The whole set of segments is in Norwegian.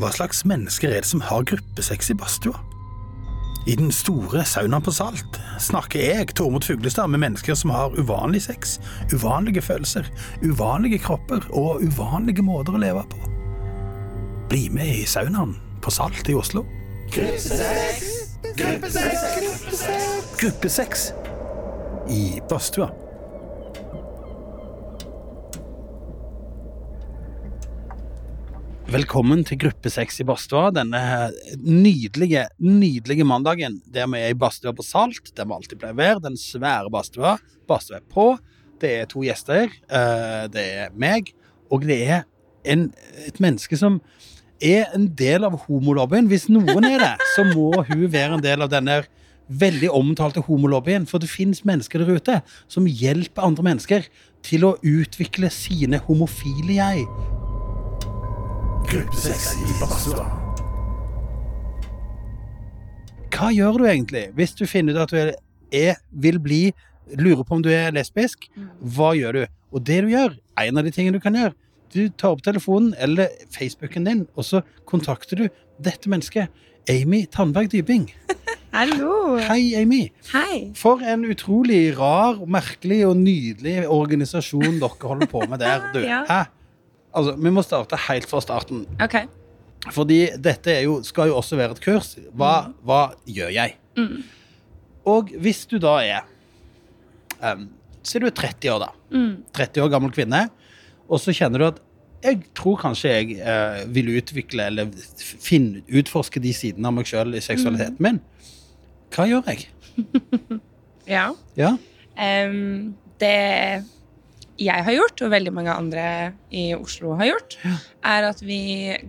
hva slags mennesker er det som har gruppesex i badstua? I den store saunaen på Salt snakker jeg, Tormod Fuglestad, med mennesker som har uvanlig sex, uvanlige følelser, uvanlige kropper og uvanlige måter å leve på. Bli med i saunaen på Salt i Oslo. Gruppesex! Gruppesex! Gruppesex i badstua. Velkommen til gruppe seks i badstua denne nydelige, nydelige mandagen der vi er i badstua på Salt, der vi alltid pleier å være. Den svære badstua. Badstua er på. Det er to gjester. eh, Det er meg, og det er en, et menneske som er en del av homolobbyen. Hvis noen er det, så må hun være en del av denne veldig omtalte homolobbyen. For det finnes mennesker der ute som hjelper andre mennesker til å utvikle sine homofile jeg. Gruppesex i badstua. Hva gjør du egentlig hvis du finner ut at du er, er, vil bli Lurer på om du er lesbisk? Hva gjør du? Og det du gjør, en av de tingene du kan gjøre, du tar opp telefonen eller Facebooken din, og så kontakter du dette mennesket. Amy Tandberg Dybing. Hallo! Hei, Amy. Hei! For en utrolig rar, merkelig og nydelig organisasjon dere holder på med der, du. Ja. Hæ? Altså, vi må starte helt fra starten. OK. Fordi dette er jo, skal jo også være et kurs. Hva, hva gjør jeg? Mm. Og hvis du da er um, Si du er 30 år, da. Mm. 30 år gammel kvinne, og så kjenner du at jeg tror kanskje jeg uh, vil utvikle eller finne, utforske de sidene av meg sjøl i seksualiteten Mm. min. Hva gjør jeg? Ja. Ja? Um, det jeg har gjort, og veldig mange andre i Oslo har gjort, er at vi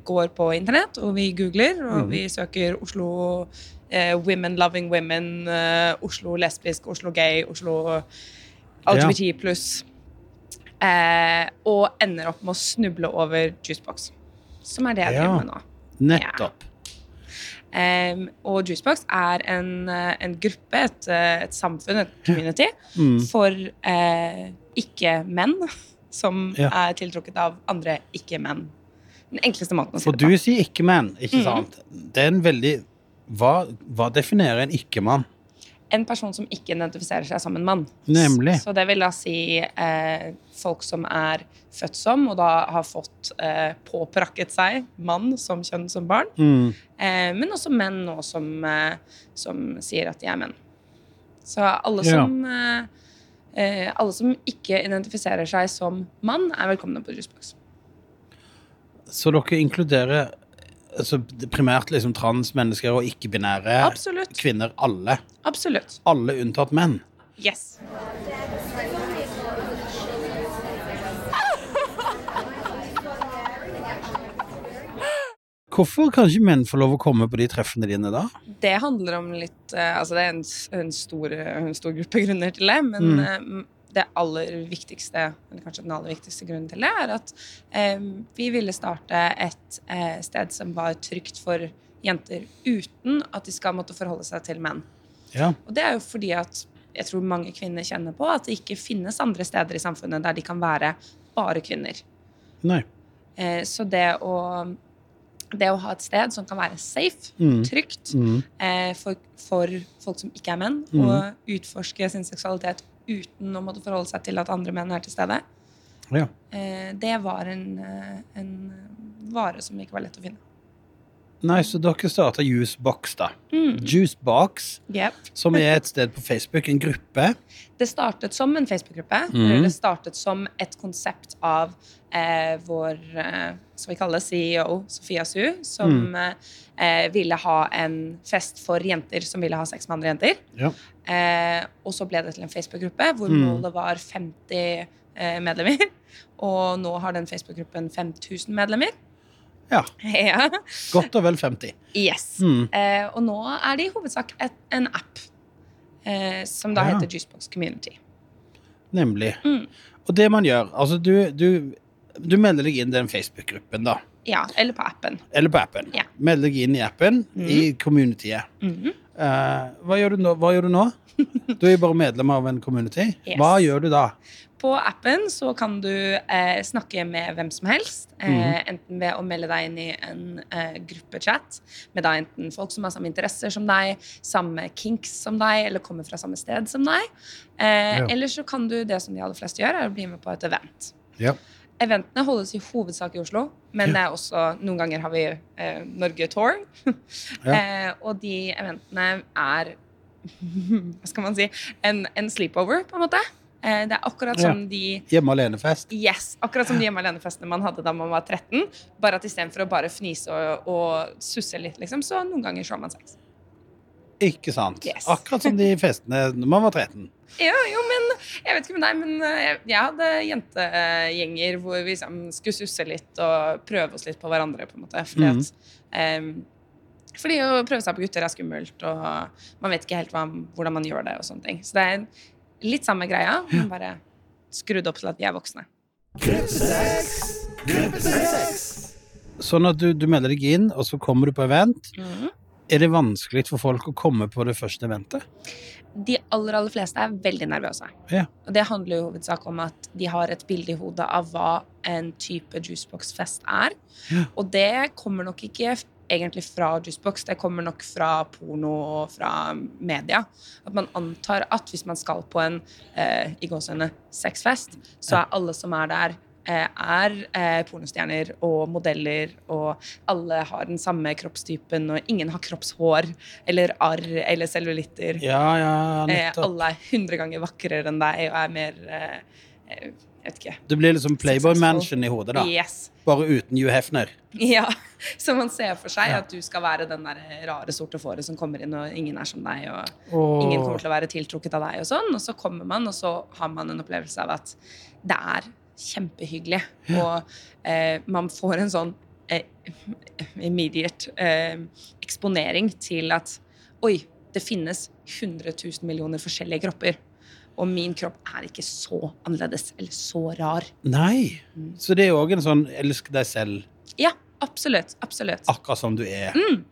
går på internett og vi googler, og vi søker Oslo eh, Women Loving Women, eh, Oslo lesbisk, Oslo gay, Oslo LGBT pluss. Eh, og ender opp med å snuble over Juicebox, som er det jeg Ja. driver med nå. Nettopp. Um, og Juicebox er en, eh, en gruppe, et, eh, et samfunn, et community, Mm. for eh, ikke-menn som Ja. er tiltrukket av andre ikke-menn. Den enkleste måten å si For det du sier ikke-menn, ikke sant? sant? Det er en veldig Hva, hva definerer en ikke-mann? En person som ikke identifiserer seg som en mann. Nemlig. Så det vil da si eh, folk som er født som, og da har fått eh, påprakket seg mann som kjønn som barn. Mm. Eh, men også menn nå som, eh, som sier at de er menn. Så alle som ja. eh, Alle som ikke identifiserer seg som mann, er velkomne på Juicebox. Så dere inkluderer altså, primært liksom transmennesker og ikke-binære kvinner, alle. Absolutt. Alle unntatt menn. Yes. Hvorfor kan ikke menn få lov å komme på de treffene dine da? Det handler om litt eh, Altså, det er en, en, stor, en stor gruppe grunner til det, men Mm. Det aller viktigste, eller kanskje den aller viktigste grunnen til det, er at eh, vi ville starte et eh, sted som var trygt for jenter uten at de skal måtte forholde seg til menn. Ja. Og det er jo fordi at jeg tror mange kvinner kjenner på at det ikke finnes andre steder i samfunnet der de kan være bare kvinner. Nei. Eh, så det å, det å ha et sted som kan være safe, Mm. trygt, Mm. eh, for, for folk som ikke er menn, mm. og utforske sin seksualitet uten å måtte forholde seg til at andre menn er til stede, Ja. eh, det var en, eh, en vare som ikke var lett å finne. Nei, så dere starta Juicebox, da. Mm. Juicebox, Yep. som er et sted på Facebook, en gruppe. Det startet som en Facebook-gruppe. Mm. Det startet som et konsept av eh, vår eh, skal vi kalle det CEO, Sofia Su, som Mm. eh, ville ha en fest for jenter som ville ha sex med andre jenter. Ja. Eh, og så ble det til en Facebook-gruppe hvor Mm. målet var 50 eh, medlemmer. Og nå har den Facebook-gruppen 5000 medlemmer. Ja. ja. Godt og vel 50. Yes. Mm. Eh, og nå er det i hovedsak et, en app eh, som da Ja. heter Juicebox Community. Nemlig. Mm. Og det man gjør Altså, du, du, du melder deg inn i den Facebook-gruppen, da. Ja, eller på appen. Eller på appen. Ja. Meld deg inn i appen i communityet. Mm. Eh, hva, gjør hva gjør du nå? Du er jo bare medlem av en community. Yes. Hva gjør du da? På appen så kan du eh, snakke med hvem som helst. Eh, Mhm. Enten ved å melde deg inn i en eh, gruppechat med da enten folk som har samme interesser som deg, samme kinks som deg, eller kommer fra samme sted som deg. Eh, Ja. Eller så kan du det som de aller fleste gjør, er å bli med på et event. Ja. Eventene holdes i hovedsak i Oslo, men det er også, noen ganger har vi eh, Norge Tour. Ja. eh, og de eventene er Hva skal man si? En, en sleepover, på en måte. Eh, det er akkurat Ja. som de Hjemme alene-fest. Yes, akkurat som de hjemme alene-festene man hadde da man var 13. Bare at istedenfor å bare fnise og, og susse litt, liksom, så noen ganger så har man sex. Ikke sant? Yes. Akkurat som de festene når man var 13. Ja, jo, men jeg vet ikke med deg, men eh, jeg, jeg hadde jentegjenger hvor vi liksom skulle susse litt og prøve oss litt på hverandre, på en måte. Fordi Mhm. at um, fordi å prøve seg på gutter er skummelt, og man vet ikke helt hva, hvordan man gjør det. og sånne ting. Så det er litt samme greia, men bare skrudd opp til at vi er voksne. Sånn at du, du melder deg inn, og så kommer du på event. Mm. Er det vanskelig for folk å komme på det første eventet? De aller aller fleste er veldig nervøse. Ja. Og det handler jo i hovedsak om at de har et bilde i hodet av hva en type juicebox-fest er. Ja. Og det kommer nok ikke egentlig fra juicebox, det kommer nok fra porno og fra media. At man antar at hvis man skal på en eh, i gåsehudene sexfest, så er alle som er der, eh, er eh, pornostjerner og modeller, og alle har den samme kroppstypen, og ingen har kroppshår eller arr eller cellulitter. Ja, ja, Eh, alle er hundre ganger vakrere enn deg og er mer eh, eh, Jeg vet ikke. Det blir liksom Playboy. Mansion i hodet, da. Yes. Bare uten Hugh Hefner. Ja. Så man ser for seg Ja. at du skal være den der rare sorte fåret som kommer inn, og ingen er som deg, og Og... ingen kommer til å være tiltrukket av deg, og sånn. Og så kommer man, og så har man en opplevelse av at det er kjempehyggelig. Og eh, man får en sånn eh, immediate eh, eksponering til at oi, det finnes 100 000 millioner forskjellige kropper. Og min kropp er ikke så annerledes eller så rar. Nei. Mm. Så det er jo òg en sånn elsk deg selv Ja, absolutt. Absolutt. akkurat som du er. Mm.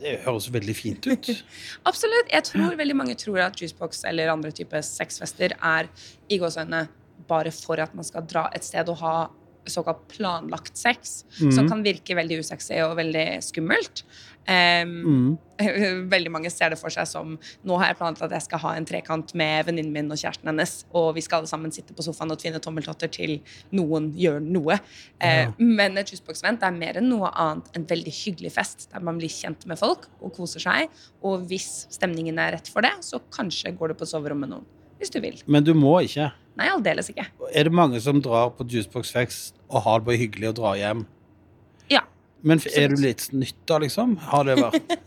Det høres veldig fint ut. Absolutt. Jeg tror veldig mange tror at juicebox eller andre typer sexfester er i gåsehudene bare for at man skal dra et sted og ha såkalt planlagt sex, som Mhm. kan virke veldig usexy og veldig skummelt. Em, Mm. Veldig mange ser det for seg som nå har jeg planlagt at jeg skal ha en trekant med venninnen min og kjæresten hennes, og vi skal alle sammen sitte på sofaen og tvinne tommeltotter til noen gjør noe. Eh, Ja. Men et juicebox-event er mer enn noe annet en veldig hyggelig fest, der man blir kjent med folk og koser seg. Og hvis stemningen er rett for det, så kanskje går du på soverommet med noen. Hvis du vil. Men du må ikke. Nei, aldeles ikke. Er det mange som drar på Juicebox Fest og har det bare hyggelig og drar hjem? Men er du litt snytta, liksom? Har det vært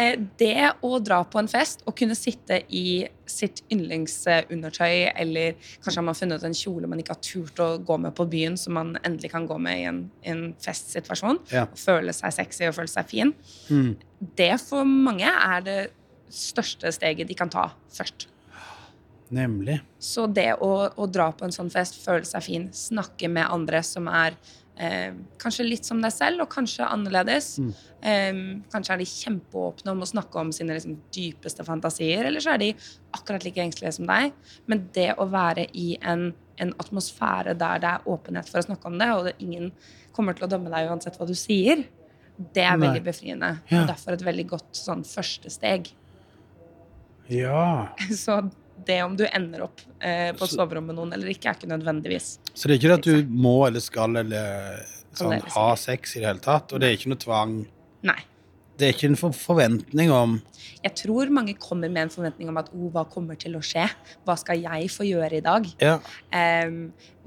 Eh, det å dra på en fest og kunne sitte i sitt yndlingsundertøy, eller kanskje har man funnet en kjole man ikke har turt å gå med på byen, som man endelig kan gå med i en, en festsituasjon, Ja. og føle seg sexy og føle seg fin, mm. det for mange er det største steget de kan ta først. Nemlig. Så det å, å dra på en sånn fest, føle seg fin, snakke med andre som er eh, kanskje litt som deg selv, og kanskje annerledes. Mm. Eh, kanskje er de kjempeåpne om å snakke om sine liksom, dypeste fantasier, eller så er de akkurat like engstelige som deg. Men det å være i en, en atmosfære der det er åpenhet for å snakke om det, og det, ingen kommer til å dømme deg uansett hva du sier, det er veldig befriende. Ja. Og derfor et veldig godt sånn første steg. Ja. Så det om du ender opp eh, på et soverom med noen eller ikke, er ikke nødvendigvis. Så det er ikke det at du må eller skal eller sånn, ha sex i det hele tatt, og det er ikke noe tvang. Nei. Det er ikke en forventning om Jeg tror mange kommer med en forventning om at oh, hva kommer til å skje? Hva skal jeg få gjøre i dag? Ja. Um,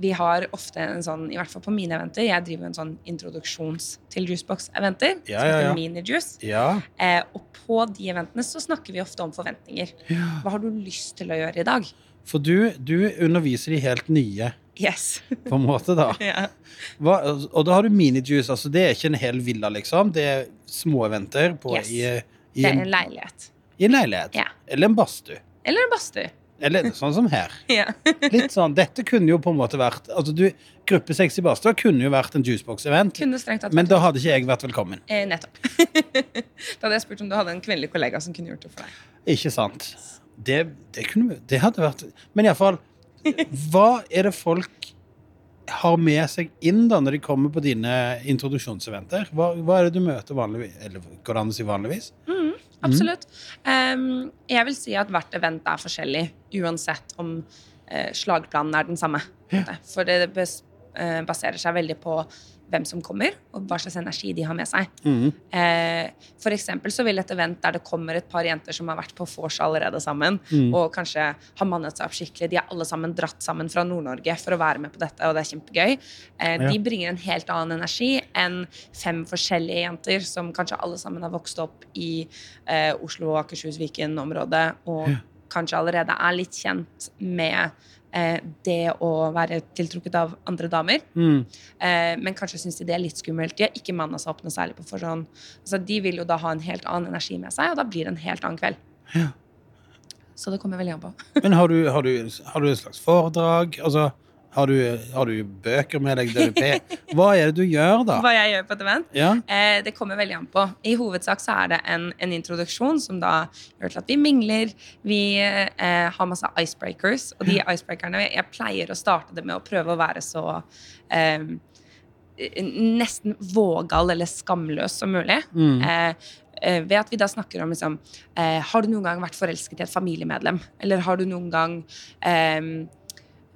vi har ofte en sånn, i hvert fall på mine eventer, jeg driver en sånn introduksjons til juicebox-eventer. Ja, ja, heter Mini Juice. Ja. Uh, og på de eventene så snakker vi ofte om forventninger. Hva har du lyst til å gjøre i dag? For du, du underviser de helt nye, Yes. på en måte, da. ja. Hva, og da har du minijuice. Altså, det er ikke en hel villa, liksom. Det er små eventer på, Yes. i, i, en, en leilighet. i en leilighet. Ja. Eller en badstue. Eller en badstue. Eller sånn som her. Ja. Litt sånn, Dette kunne jo på en måte vært altså du, Gruppe 6 i badstua kunne jo vært en juicebox-event, men da hadde ikke jeg vært velkommen. Eh, nettopp. da hadde jeg spurt om du hadde en kvinnelig kollega som kunne gjort det for deg. Ikke sant? Det, det, kunne, det hadde vært Men iallfall Hva er det folk har med seg inn da når de kommer på dine introduksjonseventer? Hva, hva er det du møter vanligvis? Eller går det an å si vanligvis? Absolutt. Em, jeg vil si at hvert event er forskjellig, uansett om uh, slagplanen er den samme. Ja. For det eh, baserer seg veldig på hvem som kommer, og hva slags energi de har med seg. Mm. Eh, for eksempel så vil et event der det kommer et par jenter som har vært på vors allerede sammen, og kanskje har mannet seg opp skikkelig. De er alle sammen dratt sammen fra Nord-Norge for å være med på dette, og det er kjempegøy. Eh, Ja. De bringer en helt annen energi enn fem forskjellige jenter som kanskje alle sammen har vokst opp i eh, Oslo, Akershus, Viken-området, og Ja. Kanskje allerede er litt kjent med eh, det å være tiltrukket av andre damer. Mm. Eh, men kanskje syns de det er litt skummelt. De har ikke manna seg opp noe særlig på forhånd. Altså, de vil jo da ha en helt annen energi med seg, og da blir det en helt annen kveld. Ja. Så det kommer veldig an på. Men har du, har, du, har du et slags foredrag? Altså, har du, har du bøker med deg? DVP? Hva er det du gjør, da? Hva jeg gjør på et event? Ja? Eh, det kommer veldig an på. I hovedsak så er det en, en introduksjon som da gjør til at vi mingler. Vi eh, har masse icebreakers, og de icebreakerne Jeg pleier å starte det med å prøve å være så eh, nesten vågal eller skamløs som mulig. Mm. Eh, eh, ved at vi da snakker om liksom eh, Har du noen gang vært forelsket i et familiemedlem? Eller har du noen gang eh, eh,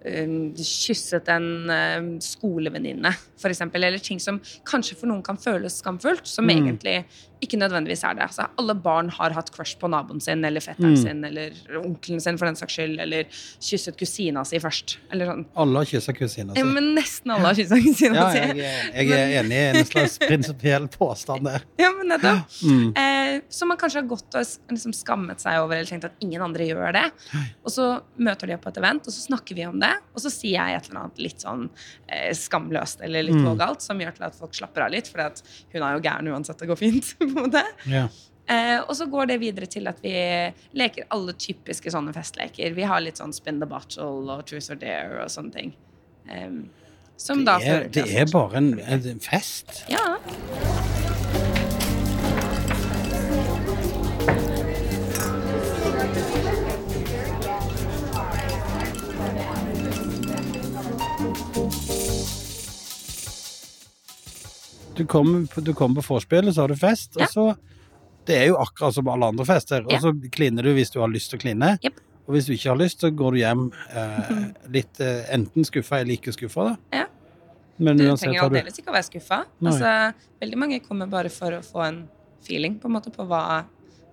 kysset en eh, skolevenninne, for eksempel? Eller ting som kanskje for noen kan føles skamfullt, som Mm. egentlig ikke nødvendigvis er det. Altså, alle barn har hatt crush på naboen sin eller fetteren Mm. sin eller onkelen sin for den saks skyld, eller kysset kusina si først. Eller sånn. Alle har kyssa kusina si. Ja, men nesten alle har kysset kusina Ja, si. jeg, jeg er enig i en slags prinsipiell påstand der. Ja, men nettopp. Mm. Eh, som man kanskje har gått og liksom skammet seg over eller tenkt at ingen andre gjør det. Og så møter de opp på et event, og så snakker vi om det. Og så sier jeg et eller annet litt sånn eh, skamløst eller litt Mm. vågalt, som gjør til at folk slapper av litt, for hun er jo gæren uansett. Det går fint. på en måte. Ja. Eh, og så går det videre til at vi leker alle typiske sånne festleker. Vi har litt sånn spin the bottle og truth or dare og sånne ting. Eh, som da Det er, fører til det er bare en, en fest. Ja. Du kommer på, du kommer på vorspielet, så har du fest, Ja. og så Det er jo akkurat som alle andre fester. Og så kliner du hvis du har lyst til å kline. Yep. Og hvis du ikke har lyst, så går du hjem eh, litt eh, enten skuffa eller ikke skuffa, da. Ja. Men Du uansett trenger aldeles ikke å være skuffa. Altså, veldig mange kommer bare for å få en feeling på, en måte, på hva,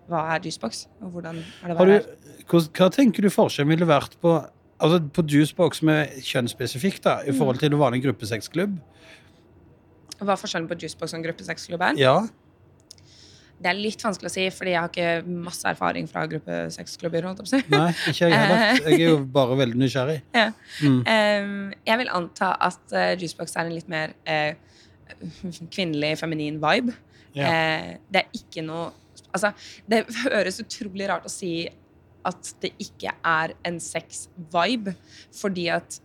hva er Juicebox, og hvordan er det å være her. hva, hva tenker du forskjellen ville vært på altså på Juicebox med kjønnsspesifikt, da, i Mm. forhold til en vanlig gruppesexklubb? Hva er forskjellen på Juicebox og gruppe 6 klubb er? Ja. Det er litt vanskelig å si, fordi jeg har ikke masse erfaring fra på å si. Nei, ikke jeg heller. Jeg er jo bare veldig nysgjerrig. Ja. Mm. Jeg vil anta at uh, Juicebox er en litt mer eh, kvinnelig, feminin vibe. Ja. Eh, det er ikke noe Altså, det høres utrolig rart å si at det ikke er en sex-vibe, fordi at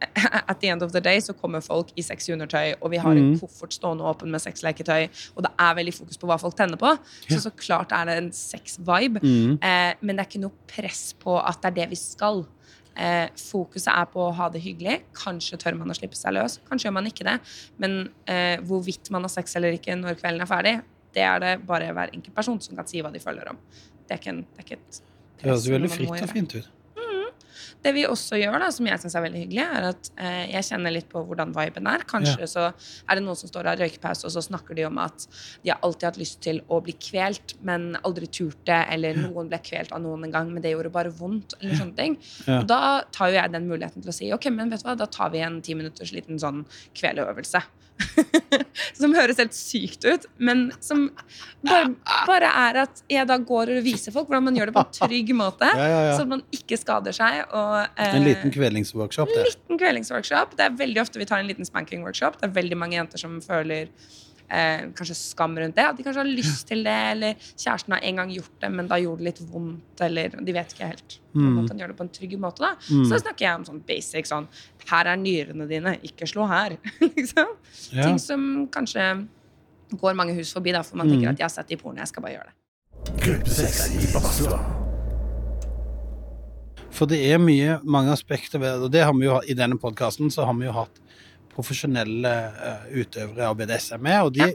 at the end of the day så kommer folk i sexy undertøy, og vi har en Mhm. koffert stående åpen med sexleketøy, og det er veldig fokus på hva folk tenner på. Så så klart er det en sex-vibe. Mm. Eh, men det er ikke noe press på at det er det vi skal. Eh, fokuset er på å ha det hyggelig. Kanskje tør man å slippe seg løs, kanskje gjør man ikke det. Men eh, hvorvidt man har sex eller ikke når kvelden er ferdig, det er det bare hver enkelt person som kan si hva de føler om. Det er ikke, en, det er ikke et Det høres veldig fritt og fint ut. Det vi også gjør, da, som jeg syns er veldig hyggelig, er at eh, jeg kjenner litt på hvordan viben er. Kanskje så er det noen som står og har røykepause, og så snakker de om at de har alltid hatt lyst til å bli kvelt, men aldri turt det, eller noen ble kvelt av noen en gang, men det gjorde bare vondt, eller sånne ting. Ja. Og da tar jo jeg den muligheten til å si ok, men vet du hva, da tar vi en ti minutters liten sånn kveleøvelse. Som høres helt sykt ut, men som bare, bare er at jeg da går og viser folk hvordan man gjør det på en trygg måte. Ja, ja, ja. Så man ikke skader seg. Og, eh, En liten kvelingsworkshop Det. liten kveldingsworkshop. Det er veldig ofte vi tar en liten spanking-workshop. Det er veldig mange jenter som føler eh, kanskje skam rundt det. At de kanskje har lyst til det, eller kjæresten har en gang gjort det, men da gjorde det litt vondt, eller de vet ikke helt. Mm. måte han gjør det på en trygg måte, da. Mm. Så snakker jeg om sånn basic sånn Her er nyrene dine, ikke slå her. liksom. Ja. Ting som kanskje går mange hus forbi, da, for man Mm. tenker at jeg har sett det i porno, jeg skal bare gjøre det. For det er mye, mange aspekter ved det, og det har vi jo i denne podkasten så har vi jo hatt profesjonelle eh, utøvere av BDSM er. og de,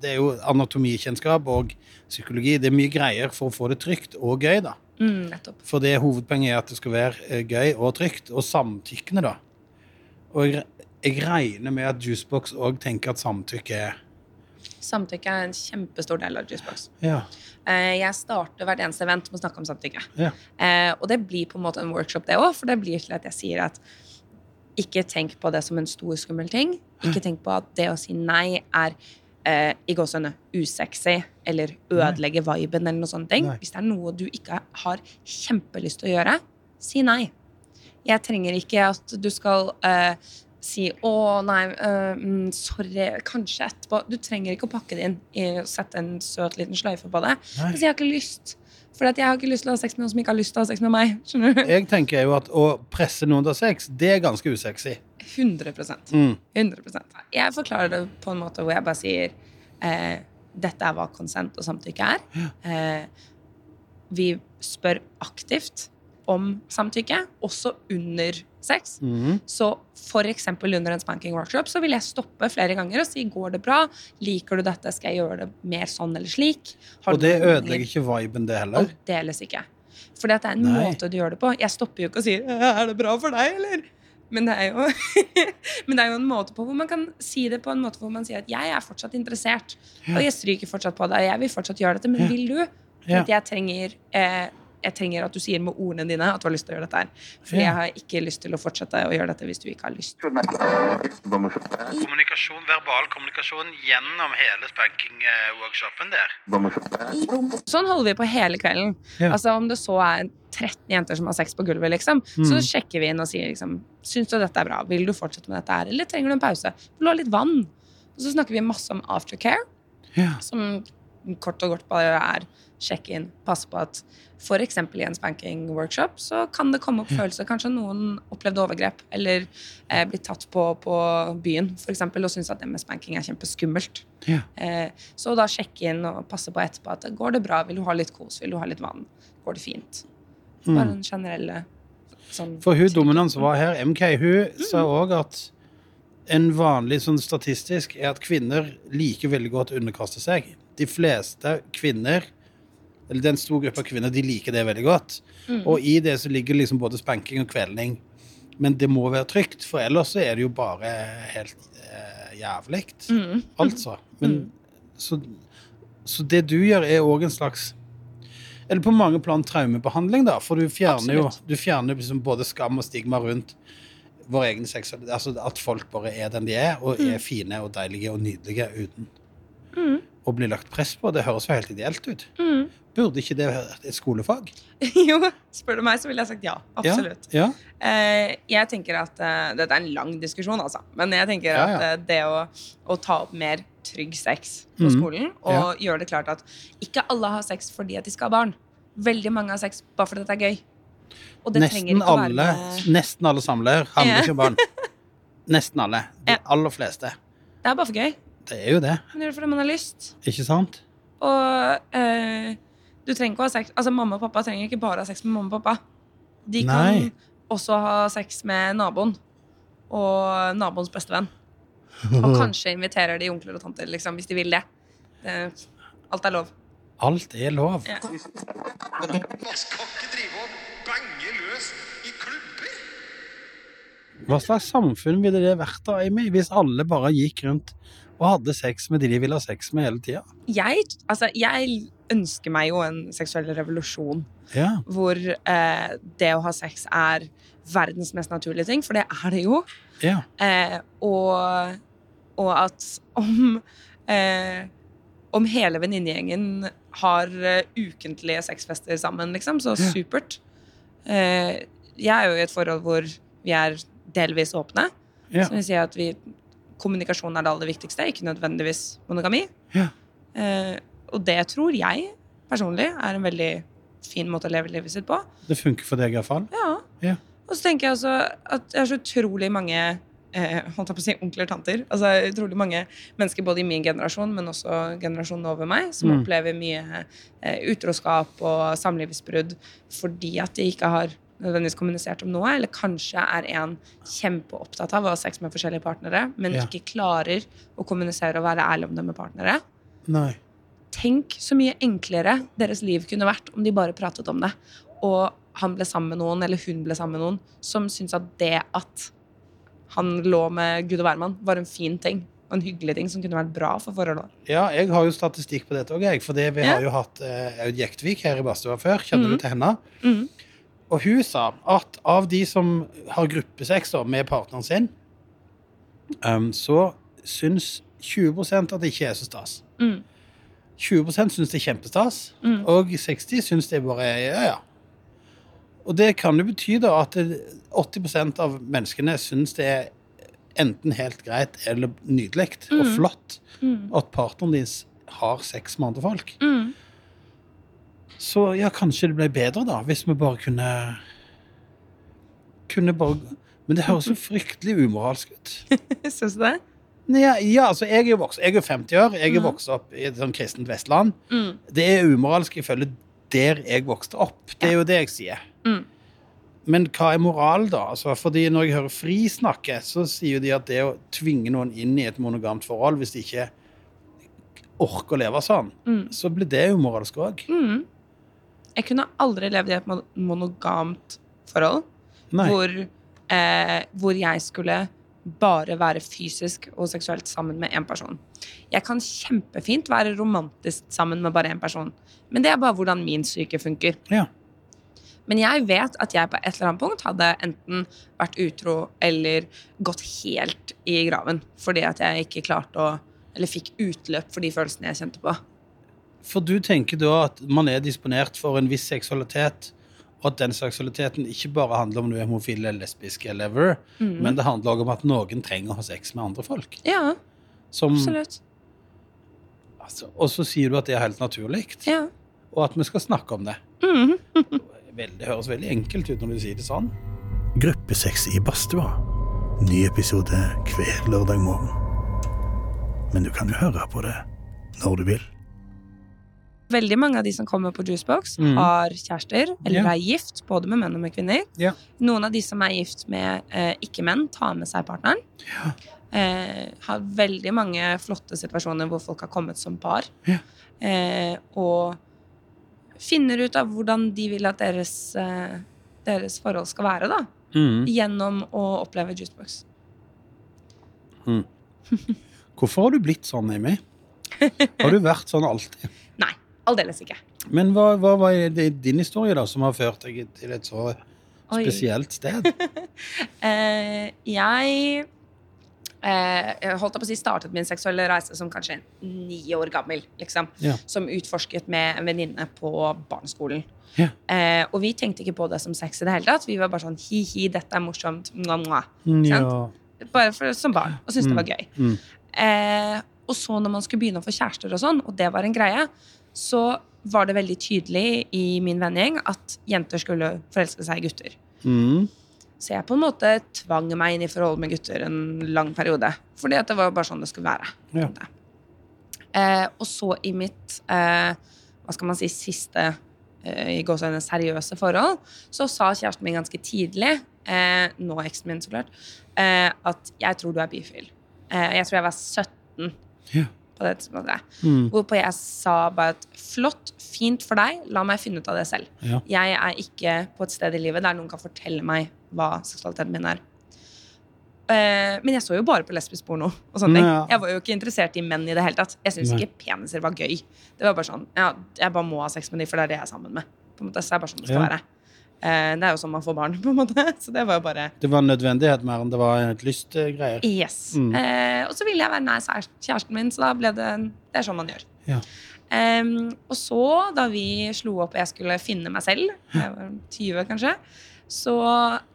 det er jo anatomikjennskap og psykologi. Det er mye greier for å få det trygt og gøy, da. Mm. For det hovedpoenget er at det skal være eh, gøy og trygt, og samtykkende, da. Og jeg, jeg regner med at Juicebox òg tenker at samtykke er Samtykke er en kjempestor del av Juicebox. Ja. Eh, Jeg starter hvert eneste event med å snakke om samtykke. ja. Og det blir på en måte en workshop, det òg, for det blir til at jeg sier at ikke tenk på det som en stor, skummel ting. Ikke tenk på at det å si nei er eh, i gåsehudene usexy eller ødelegge viben eller noe sånt. Hvis det er noe du ikke har kjempelyst til å gjøre, si nei. Jeg trenger ikke at du skal eh, si 'Å, nei, mm, sorry, kanskje etterpå'. Du trenger ikke å pakke det inn i å sette en søt liten sløyfe på det. Nei. Hvis jeg har ikke lyst. For jeg har ikke lyst til å ha sex med noen som ikke har lyst til å ha sex med meg. Skjønner du? Jeg tenker jo at å presse noen til sex, det er ganske usexy. 100 Mm. 100% Jeg forklarer det på en måte hvor jeg bare sier eh, dette er hva konsent og samtykke er. Eh, vi spør aktivt om samtykke, også under sex. Mhm. Så eksempel under en spanking workshop så vil jeg stoppe flere ganger og si går det bra, liker du dette, skal jeg gjøre det mer sånn eller slik? Har Og det ødelegger ikke viben, det heller. Aldeles ikke. For det er en Nei. måte du gjør det på. Jeg stopper jo ikke og sier Er det bra for deg, eller? Men det, er jo, men det er jo en måte på hvor man kan si det på en måte hvor man sier at jeg er fortsatt interessert. Og jeg stryker fortsatt på deg, jeg vil fortsatt gjøre dette, men vil du? For jeg trenger eh, jeg trenger at du sier med ordene dine at du har lyst til å gjøre dette her. For jeg har ikke lyst til å fortsette å gjøre dette hvis du ikke har lyst. Kommunikasjon, verbal kommunikasjon gjennom hele spanking-workshopen der. Sånn holder vi på hele kvelden. Ja. Altså Om det så er 13 jenter som har sex på gulvet, liksom, så sjekker vi inn og sier liksom Syns du dette er bra? Vil du fortsette med dette her, eller trenger du en pause? Vil du ha litt vann? Og så snakker vi masse om aftercare, Ja. som kort og godt bare er sjekke inn, passe på at f.eks. i en spanking-workshop så kan det komme opp følelser. Kanskje noen opplevde overgrep eller eh, blitt tatt på på byen for eksempel, og syns at det med spanking er kjempeskummelt. Ja. Eh, så da sjekke inn og passe på etterpå at går det bra, vil du ha litt kos, vil du ha litt vann, går det fint. Bare den generelle sånn For hun dominans var her, MK, hun sa òg at en vanlig sånn statistisk er at kvinner liker veldig godt å underkaste seg. De fleste kvinner, eller den store gruppa kvinner, de liker det veldig godt. Og i det så ligger liksom både spanking og kvelning. Men det må være trygt, for ellers så er det jo bare helt eh, jævlig. Mm. Altså. Men, så, så det du gjør, er òg en slags Eller på mange plan traumebehandling, da. For du fjerner jo du fjerner liksom både skam og stigma rundt vår egen seksualitet. Altså at folk bare er den de er, og er fine og deilige og nydelige uten Mm. Å bli lagt press på. Det høres jo helt ideelt ut. Mm. Burde ikke det vært et skolefag? jo, spør du meg, så ville jeg sagt ja. Absolutt. Ja, Eh, jeg tenker at uh, Dette er en lang diskusjon, altså. Men jeg tenker Ja, at ja. eh, det å, å ta opp mer trygg sex på mm. skolen, og gjøre det klart at ikke alle har sex fordi at de skal ha barn. Veldig mange har sex bare fordi det er gøy. Og det trenger nesten, ikke å alle, være med nesten alle samler handler Ja. ikke om barn. Nesten alle. De aller fleste. Det er bare for gøy. Det er jo det, Man gjør det fordi man har lyst. ikke sant? Og eh, du trenger ikke å ha sex Altså Mamma og pappa trenger ikke bare ha sex med mamma og pappa. De kan Nei. også ha sex med naboen og naboens bestevenn. Og kanskje inviterer de onkler og tanter liksom, hvis de vil det. det. Alt er lov. Alt er lov. Ja. Man skal ikke drive og bange løs i klubber. Hva slags samfunn ville det vært da, Amy, hvis alle bare gikk rundt og hadde sex med de de ville ha sex med hele tida? Jeg, altså, jeg ønsker meg jo en seksuell revolusjon Ja. hvor eh, det å ha sex er verdens mest naturlige ting, for det er det jo. ja. Eh, og, og at om eh, Om hele venninnegjengen har eh, ukentlige sexfester sammen, liksom, så Ja. supert. Eh, jeg er jo i et forhold hvor vi er delvis åpne. Ja. Som vil si at vi, kommunikasjon er det aller viktigste, ikke nødvendigvis monogami. Ja. Eh, og det tror jeg personlig er en veldig fin måte å leve livet sitt på. Det funker for deg iallfall? Ja. Ja. Og så tenker jeg også at jeg har så utrolig mange eh, holdt jeg på å si onkler tanter. Altså utrolig mange mennesker både i min generasjon, men også generasjonen over meg, som Mm. opplever mye eh, utroskap og samlivsbrudd fordi at de ikke har nødvendigvis kommunisert om noe, eller kanskje er en kjempeopptatt av å ha sex med forskjellige partnere, men Ja. ikke klarer å kommunisere og være ærlig om det med partnere. Nei. Tenk så mye enklere deres liv kunne vært om de bare pratet om det. Og han ble sammen med noen, eller hun ble sammen med noen, som syntes at det at han lå med Gud og hvermann, var en fin ting. Og en hyggelig ting som kunne vært bra for forholdet. Ja, jeg har jo statistikk på dette òg, jeg. For vi Ja. har jo hatt eh, Aud Jektvik her i badstua før. Kjenner mm. du til henne? Mhm. Og hun sa at av de som har gruppesex med partneren sin, um, så syns 20% at det ikke er så stas. Mm. 20% syns det er kjempestas, Mm. og 60 syns det bare er ja, ja. Og det kan jo bety da at 80% av menneskene syns det er enten helt greit eller nydelig og Mm. flott Mm. at partneren din har sex med andre folk. Mm. Så ja, kanskje det ble bedre da, hvis vi bare kunne Kunne bare Men det høres jo fryktelig umoralsk ut. Syns du det? Ja, ja, altså, jeg er jo vokst, jeg er 50 år. Jeg er Mhm. vokst opp i et sånn kristent Vestland. Mm. Det er umoralsk ifølge der jeg vokste opp. Det er jo det jeg sier. Mm. Men hva er moral, da? Altså, fordi når jeg hører Fri snakke, så sier de at det å tvinge noen inn i et monogamt forhold hvis de ikke orker å leve sånn, Mm. så blir det umoralsk òg. Mm. Jeg kunne aldri levd i et monogamt forhold hvor, eh, hvor jeg skulle bare være fysisk og seksuelt sammen med én person. Jeg kan kjempefint være romantisk sammen med bare én person, men det er bare hvordan min syke funker. Ja. Men jeg vet at jeg på et eller annet punkt hadde enten vært utro eller gått helt i graven fordi at jeg ikke klarte å Eller fikk utløp for de følelsene jeg kjente på. For du tenker da at man er disponert for en viss seksualitet, og at den seksualiteten ikke bare handler om du er homofil eller lesbisk eller ever, Mm. men det handler også om at noen trenger å ha sex med andre folk. Ja, Som, absolutt. altså, og så sier du at det er helt naturlig, Ja. og at vi skal snakke om det. Mm. Det høres veldig enkelt ut når du sier det sånn. Gruppesex i badstua. Ny episode hver lørdag morgen. Men du kan jo høre på det når du vil. Veldig mange av de som kommer på Juicebox, mm. har kjærester eller yeah. er gift, både med menn og med kvinner. Yeah. Noen av de som er gift med eh, ikke-menn, tar med seg partneren. Eh, har veldig mange flotte situasjoner hvor folk har kommet som par. Eh, og finner ut av hvordan de vil at deres, eh, deres forhold skal være, da. Mm. Gjennom å oppleve Juicebox. Hvorfor har du blitt sånn, Amy? Har du vært sånn alltid? Aldeles ikke. Men hva, hva var det din historie da som har ført deg til et så Oi. spesielt sted? Eh, jeg eh, holdt på å si startet min seksuelle reise som kanskje ni år gammel. Liksom, Ja. Som utforsket med en venninne på barneskolen. Ja. Eh, og vi tenkte ikke på det som sex i det hele tatt. Vi var bare sånn hi-hi, dette er morsomt. Mua, mua. Ja. Bare for, som barn. Og syntes det var gøy. Mm. Eh, og så når man skulle begynne å få kjærester, og sånn, og det var en greie, så var det veldig tydelig i min vennegjeng at jenter skulle forelske seg i gutter. Mm. Så jeg på en måte tvang meg inn i forhold med gutter en lang periode. Fordi at det var bare sånn det skulle være. Ja. Eh, og så i mitt eh, hva skal man si, siste eh, i gåseøyne seriøse forhold, så sa kjæresten min ganske tidlig, eh, nå eksen min så klart, eh, at jeg tror du er bifil. Eh, jeg tror jeg var 17 Ja. På det tidspunktet. Mm. Hvorpå jeg sa bare at flott, fint for deg, la meg finne ut av det selv. Ja. Jeg er ikke på et sted i livet der noen kan fortelle meg hva seksualiteten min er. Uh, men jeg så jo bare på lesbisk porno. og sånne ting. Ja. Jeg var jo ikke interessert i menn i det hele tatt. Jeg syntes ikke peniser var gøy. Det var bare sånn, ja, Jeg bare må ha sex med de, for det er det jeg er sammen med. På en måte, så det er bare sånn det skal være. Eh, det er jo sånn man får barn, på en måte. Så det var jo bare Det var en nødvendighet mer enn det var et lystgreier. Yes. Mm. Eh, og så ville jeg være nær kjæresten min, så da ble det Det er sånn man gjør. Ja. Em, og så, da vi slo opp og jeg skulle finne meg selv, jeg var 20 kanskje, så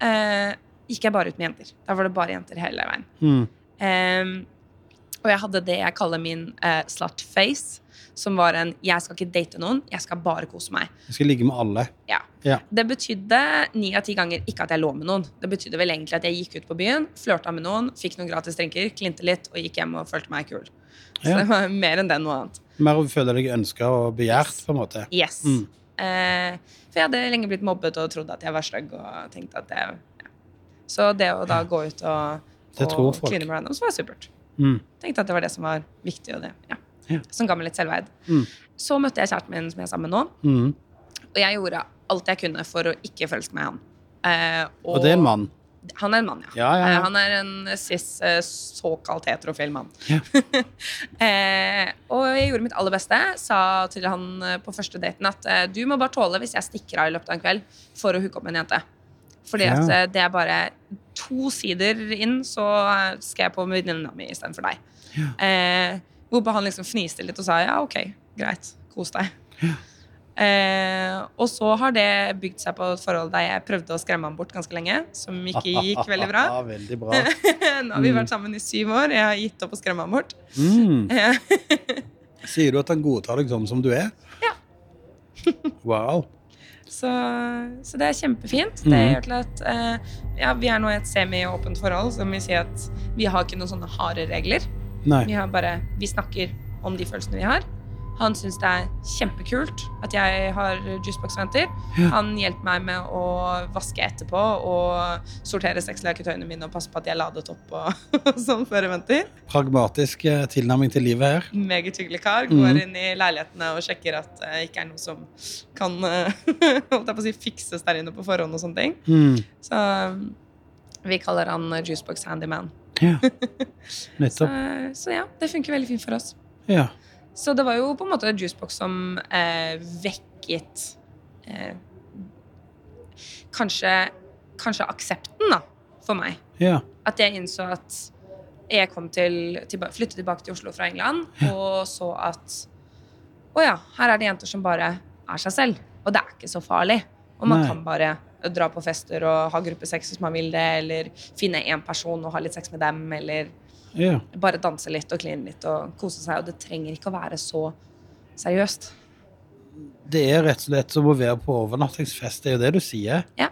eh, gikk jeg bare ut med jenter. Da var det bare jenter hele veien. Mm. Og jeg hadde det jeg kaller min eh, slut face, som var en 'jeg skal ikke date noen, jeg skal bare kose meg'. Jeg skal ligge med alle. Ja. Ja. Det betydde ni av ti ganger ikke at jeg lå med noen. Det betydde vel egentlig at jeg gikk ut på byen, flørta med noen, fikk noen gratis drinker, klinte litt og gikk hjem og følte meg kul. Så Ja. det var mer enn det noe annet. Mer å føle deg ønska og begjært, på en måte. Yes. Mm. Eh, for jeg hadde lenge blitt mobbet og trodd at jeg var stygg. Og tenkte at det ja. Så det å da gå ut og, og kline med randoms var supert. Mm. Tenkte at det var det som var viktig, og det, ja. Ja. som ga meg litt selvverd. Mm. Så møtte jeg kjæresten min som jeg er sammen med nå, Mm. og jeg gjorde alt jeg kunne for å ikke forelske meg i han. Eh, Og det er en mann. Han er en mann, ja. Ja, ja. Eh, Han er en cis, eh, såkalt heterofil mann. Eh, og jeg gjorde mitt aller beste. Sa til han eh, på første daten at eh, du må bare tåle hvis jeg stikker av i løpet av en kveld for å hooke opp med en jente. Fordi at Ja. eh, det er bare to sider inn, så eh, skal jeg på med venninna mi istedenfor deg. Eh, hvorpå han liksom fniste litt og sa ja, ok, greit, kos deg. Eh, og så har det bygd seg på et forhold der jeg prøvde å skremme ham bort ganske lenge, som ikke gikk veldig bra. Ja, veldig bra. Nå har vi vært sammen i syv år. Jeg har gitt opp å skremme ham bort. Mm. Sier du at han godtar deg sånn som du er? Ja. Wow. Så, så det er kjempefint. Det Mhm. gjør til at eh, ja, vi er nå i et semi-åpent forhold, som vil si at vi har ikke noen sånne harde regler. Nei. Vi, har bare, vi snakker om de følelsene vi har. Han syns det er kjempekult at jeg har juicebox-venter. Ja. Han hjelper meg med å vaske etterpå og sortere sexleketøyene mine og passe på at de er ladet opp og, sånn før eventer. Pragmatisk eh, tilnærming til livet her. Meget hyggelig kar. Går Går inn i leilighetene og sjekker at det ikke er noe som kan eh, holdt jeg på å si, fikses der inne på forhånd og sånne ting. Mm. Så um, vi kaller han eh, Juicebox Handyman. Ja. Så, Nettopp. så ja, det funker veldig fint for oss. Ja. Så det var jo på en måte Juicebox som eh, vekket eh, kanskje, kanskje aksepten, da, for meg. Ja. At jeg innså at jeg kom til, tilba flyttet tilbake til Oslo fra England og så at å ja, her er det jenter som bare er seg selv. Og det er ikke så farlig. Og man Nei. kan bare dra på fester og ha gruppesex hvis man vil det, eller finne én person og ha litt sex med dem, eller ja. bare danse litt og kline litt og kose seg. Og det trenger ikke å være så seriøst. Det er rett og slett som å være på overnattingsfest. Det er jo det du sier. Ja.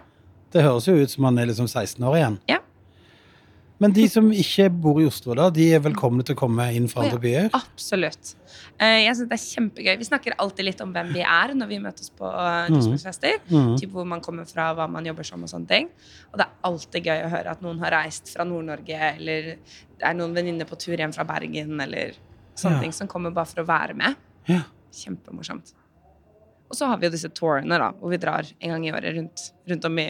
Det høres jo ut som man er liksom 16 år igjen. Ja. Men de som ikke bor i Oslo, da, de er velkomne til å komme inn fra andre byer? Absolutt. Eh, Jeg synes det er kjempegøy. Vi snakker alltid litt om hvem vi er når vi møtes på uh, juicebox-fester. Mhm. Typ hvor man kommer fra, hva man jobber som og sånne ting. Og det er alltid gøy å høre at noen har reist fra Nord-Norge, eller det er noen venninner på tur hjem fra Bergen, eller sånne Ja. ting som kommer bare for å være med. Ja. Kjempemorsomt. Og så har vi jo disse tourene, da, hvor vi drar en gang i året rundt, rundt om i,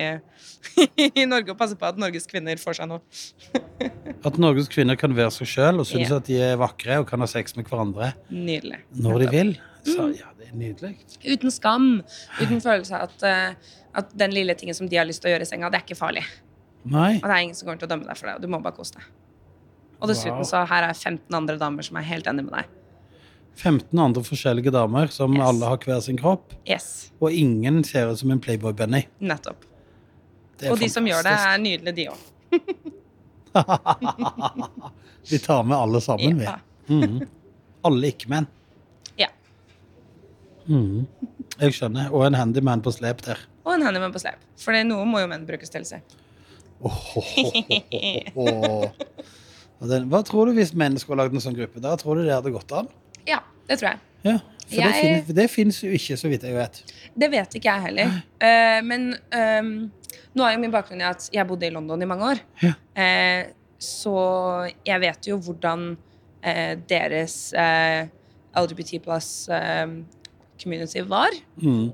i Norge og passer på at Norges kvinner får seg noe. At Norges kvinner kan være seg sjøl og synes yeah. at de er vakre og kan ha sex med hverandre Nydelig. når de vil. Så Mm. ja, det er nydelig. Uten skam. Uten følelse av at, eh, at den lille tingen som de har lyst til å gjøre i senga, det er ikke farlig. Nei. Og det er ingen som kommer til å dømme deg for det. og Du må bare kose deg. Og dessuten så her er 15 andre damer som er helt enige med deg. 15 andre forskjellige damer som Yes. alle har hver sin kropp, Yes, og ingen ser ut som en Playboy-bunny. nettopp. Det er Og de som gjør det, er nydelige, de òg. Vi tar med alle sammen, vi. Ja. Mhm. Alle ikke-menn. Ja. Mm. Jeg skjønner. Og en handyman på slep der. Og en handyman på slep. For noe må jo menn brukes til seg. Oh, oh, oh, Hva tror du hvis menn skulle lagd en sånn gruppe? Da tror du det hadde gått an? Ja, det tror jeg. Ja, for det, Jeg- finnes, det finnes jo ikke, så vidt jeg vet. Det vet ikke jeg heller. Uh, men um, nå er jo min bakgrunn i at jeg bodde i London i mange år. Ja. Uh, så jeg vet jo hvordan uh, deres LGBT plus community var. Mm.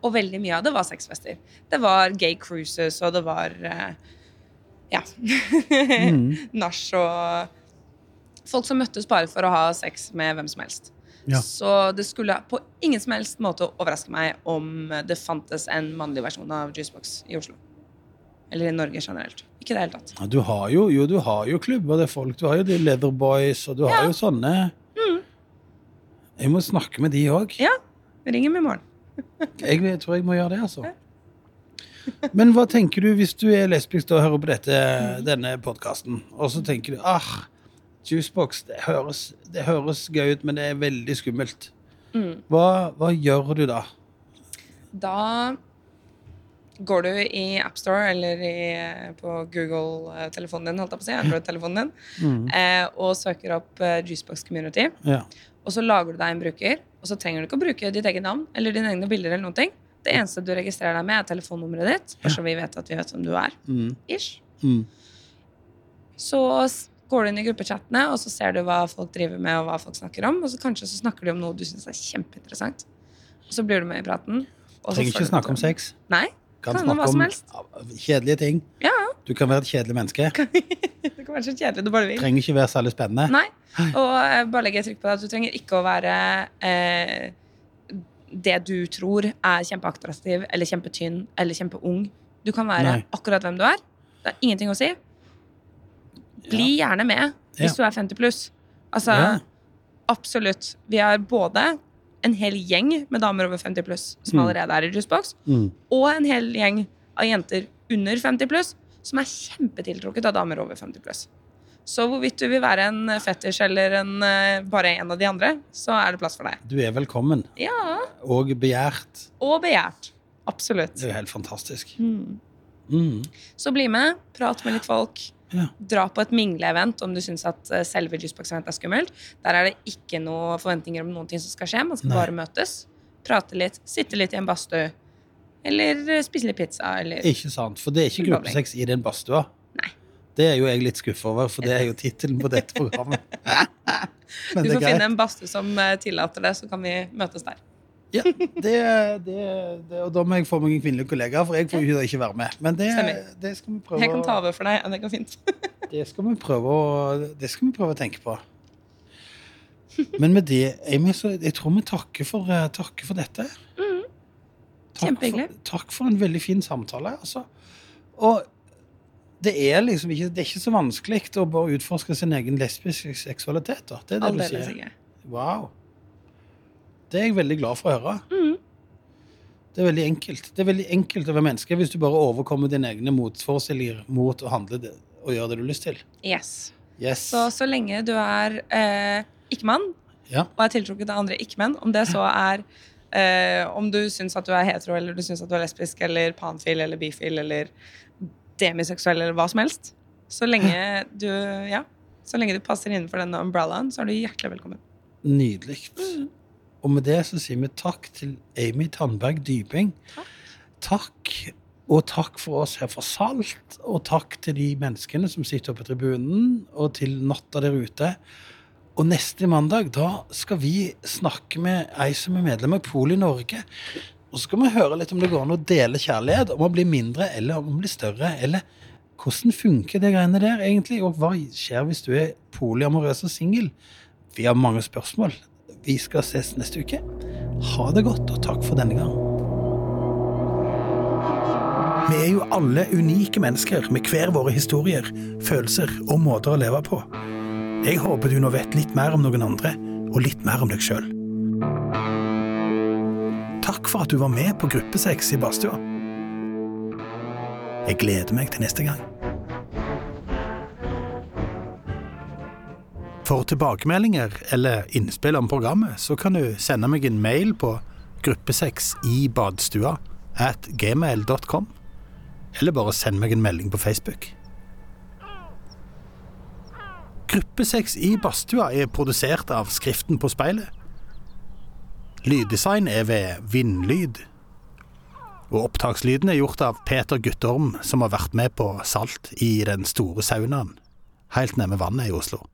Og veldig mye av det var sexfester. Det var gay cruises, og det var ja. Mm. Nach og folk som møttes bare for å ha sex med hvem som helst. Ja. Så det skulle på ingen som helst måte overraske meg om det fantes en mannlig versjon av Juicebox i Oslo. Eller i Norge generelt. Ikke i det hele tatt. Ja, Du har jo, jo, du har jo klubber det er folk Du har jo de Leatherboys, og du har jo sånne Jeg må snakke med de òg. Ja, ring dem i morgen. Jeg tror jeg må gjøre det, altså. Men hva tenker du hvis du er lesbisk og hører på dette, denne podkasten, og så tenker du ah, Juicebox, det høres, det høres gøy ut, men det er veldig skummelt. Mm. Hva, hva gjør du da? Da går du i AppStore eller i, på Google-telefonen din, holdt jeg på å si, Android-telefonen din, Mm. eh, og søker opp eh, Juicebox Community. Ja. Og så lager du deg en bruker, Og så trenger du ikke å bruke ditt eget navn eller dine egne bilder. eller noen ting. Det eneste du registrerer deg med, er telefonnummeret ditt. Bare så vi vet at vi vet hvem du er. Mm. Ish. Mm. Så går du inn i gruppechattene, og så ser du hva folk driver med, og hva folk snakker om. Og så kanskje så snakker de om noe du syns er kjempeinteressant. Og så blir du med i praten. Trenger ikke snakke om sex. Nei. Kan Kan om hva snakke som om helst. kjedelige ting. Ja, Du kan være et kjedelig menneske. du kan være så kjedelig du bare vil. Trenger ikke være særlig spennende. Nei. Og jeg bare legger trykk på det at du trenger ikke å være eh, det du tror er kjempeattraktiv eller kjempetynn eller kjempeung. Du kan være Nei. akkurat hvem du er. Det er ingenting å si. Bli gjerne med hvis du er 50 pluss. Altså, Ja. absolutt. Vi har både en hel gjeng med damer over 50 pluss som Mm. allerede er i Juicebox, Mm. og en hel gjeng av jenter under 50 pluss som er kjempetiltrukket av damer over 50 pluss. Så hvorvidt du vil være en fetisj eller en, eh, bare en av de andre, så er det plass for deg. Du er velkommen. Ja, Og begjært. Og begjært. Absolutt. Det er jo helt fantastisk. Mm. Mm. Så bli med, prat med litt folk. Ja. Dra på et mingleevent om du syns at eh, selve Juicebox-eventet er skummelt. Der er det ikke noe forventninger om noen ting som skal skje. Man skal Nei. bare møtes, prate litt, sitte litt i en badstue. Eller eh, spise litt pizza, eller Ikke sant, for det er ikke gruppesex i den badstua. Det er jo jeg litt skuffa over, for det er jo tittelen på dette programmet. Men Du det er får finne en badstue som eh, tillater det, så kan vi møtes der. Ja, det, det, det, og da må jeg få meg en kvinnelig kollega, for jeg får jo ikke være med. Men det, det skal vi prøve Jeg kan ta over for deg. Det går fint. Det skal vi prøve å, det skal vi prøve å tenke på. Men med det, Amy, så jeg tror vi takker for, eh, takker for dette. Takk for, takk for en veldig fin samtale. Altså. Og det er liksom ikke, det er ikke så vanskelig å bare utforske sin egen lesbiske seksualitet. Da. Det er det du sier. Wow. Det er jeg veldig glad for å høre. Mm. Det er veldig enkelt. Det er veldig enkelt å være menneske hvis du bare overkommer dine egne motforestillinger mot å handle det, og gjøre det du har lyst til. Yes. Yes. Så så lenge du er eh, ikke-mann Ja. og er tiltrukket av andre ikke-menn, om det så er eh, om du syns at du er hetero, eller du syns at du er lesbisk, eller panfil, eller bifil, eller demiseksuell, eller hva som helst, så lenge du ja, så lenge du passer innenfor denne umbrellaen, så er du hjertelig velkommen. Nydelig. Og med det så sier vi takk til Amy Tandberg Dybing. Takk. Og takk for oss her fra Salt, og takk til de menneskene som sitter oppe på tribunen, og til Natta der ute. Og neste mandag da skal vi snakke med ei som er medlem av Poli Norge. Og så skal vi høre litt om det går an å dele kjærlighet, om å bli mindre eller om å bli større. Eller hvordan funker det greiene der egentlig, og hva skjer hvis du er polyamorøs og singel? Vi har mange spørsmål. Vi skal ses neste uke. Ha det godt, og takk for denne gang. Vi er jo alle unike mennesker med hver våre historier, følelser og måter å leve på. Jeg håper du nå vet litt mer om noen andre, og litt mer om deg sjøl. Takk for at du var med på Gruppesex i badstua. Jeg gleder meg til neste gang. For tilbakemeldinger eller innspill om programmet, så kan du sende meg en mail på gruppesexibadstua at gmail.com, eller bare send meg en melding på Facebook. Gruppesex i badstua er produsert av Skriften på speilet. Lyddesign er ved Vindlyd. Og opptakslyden er gjort av Peter Guttorm, som har vært med på Salt i den store saunaen helt nede med vannet i Oslo.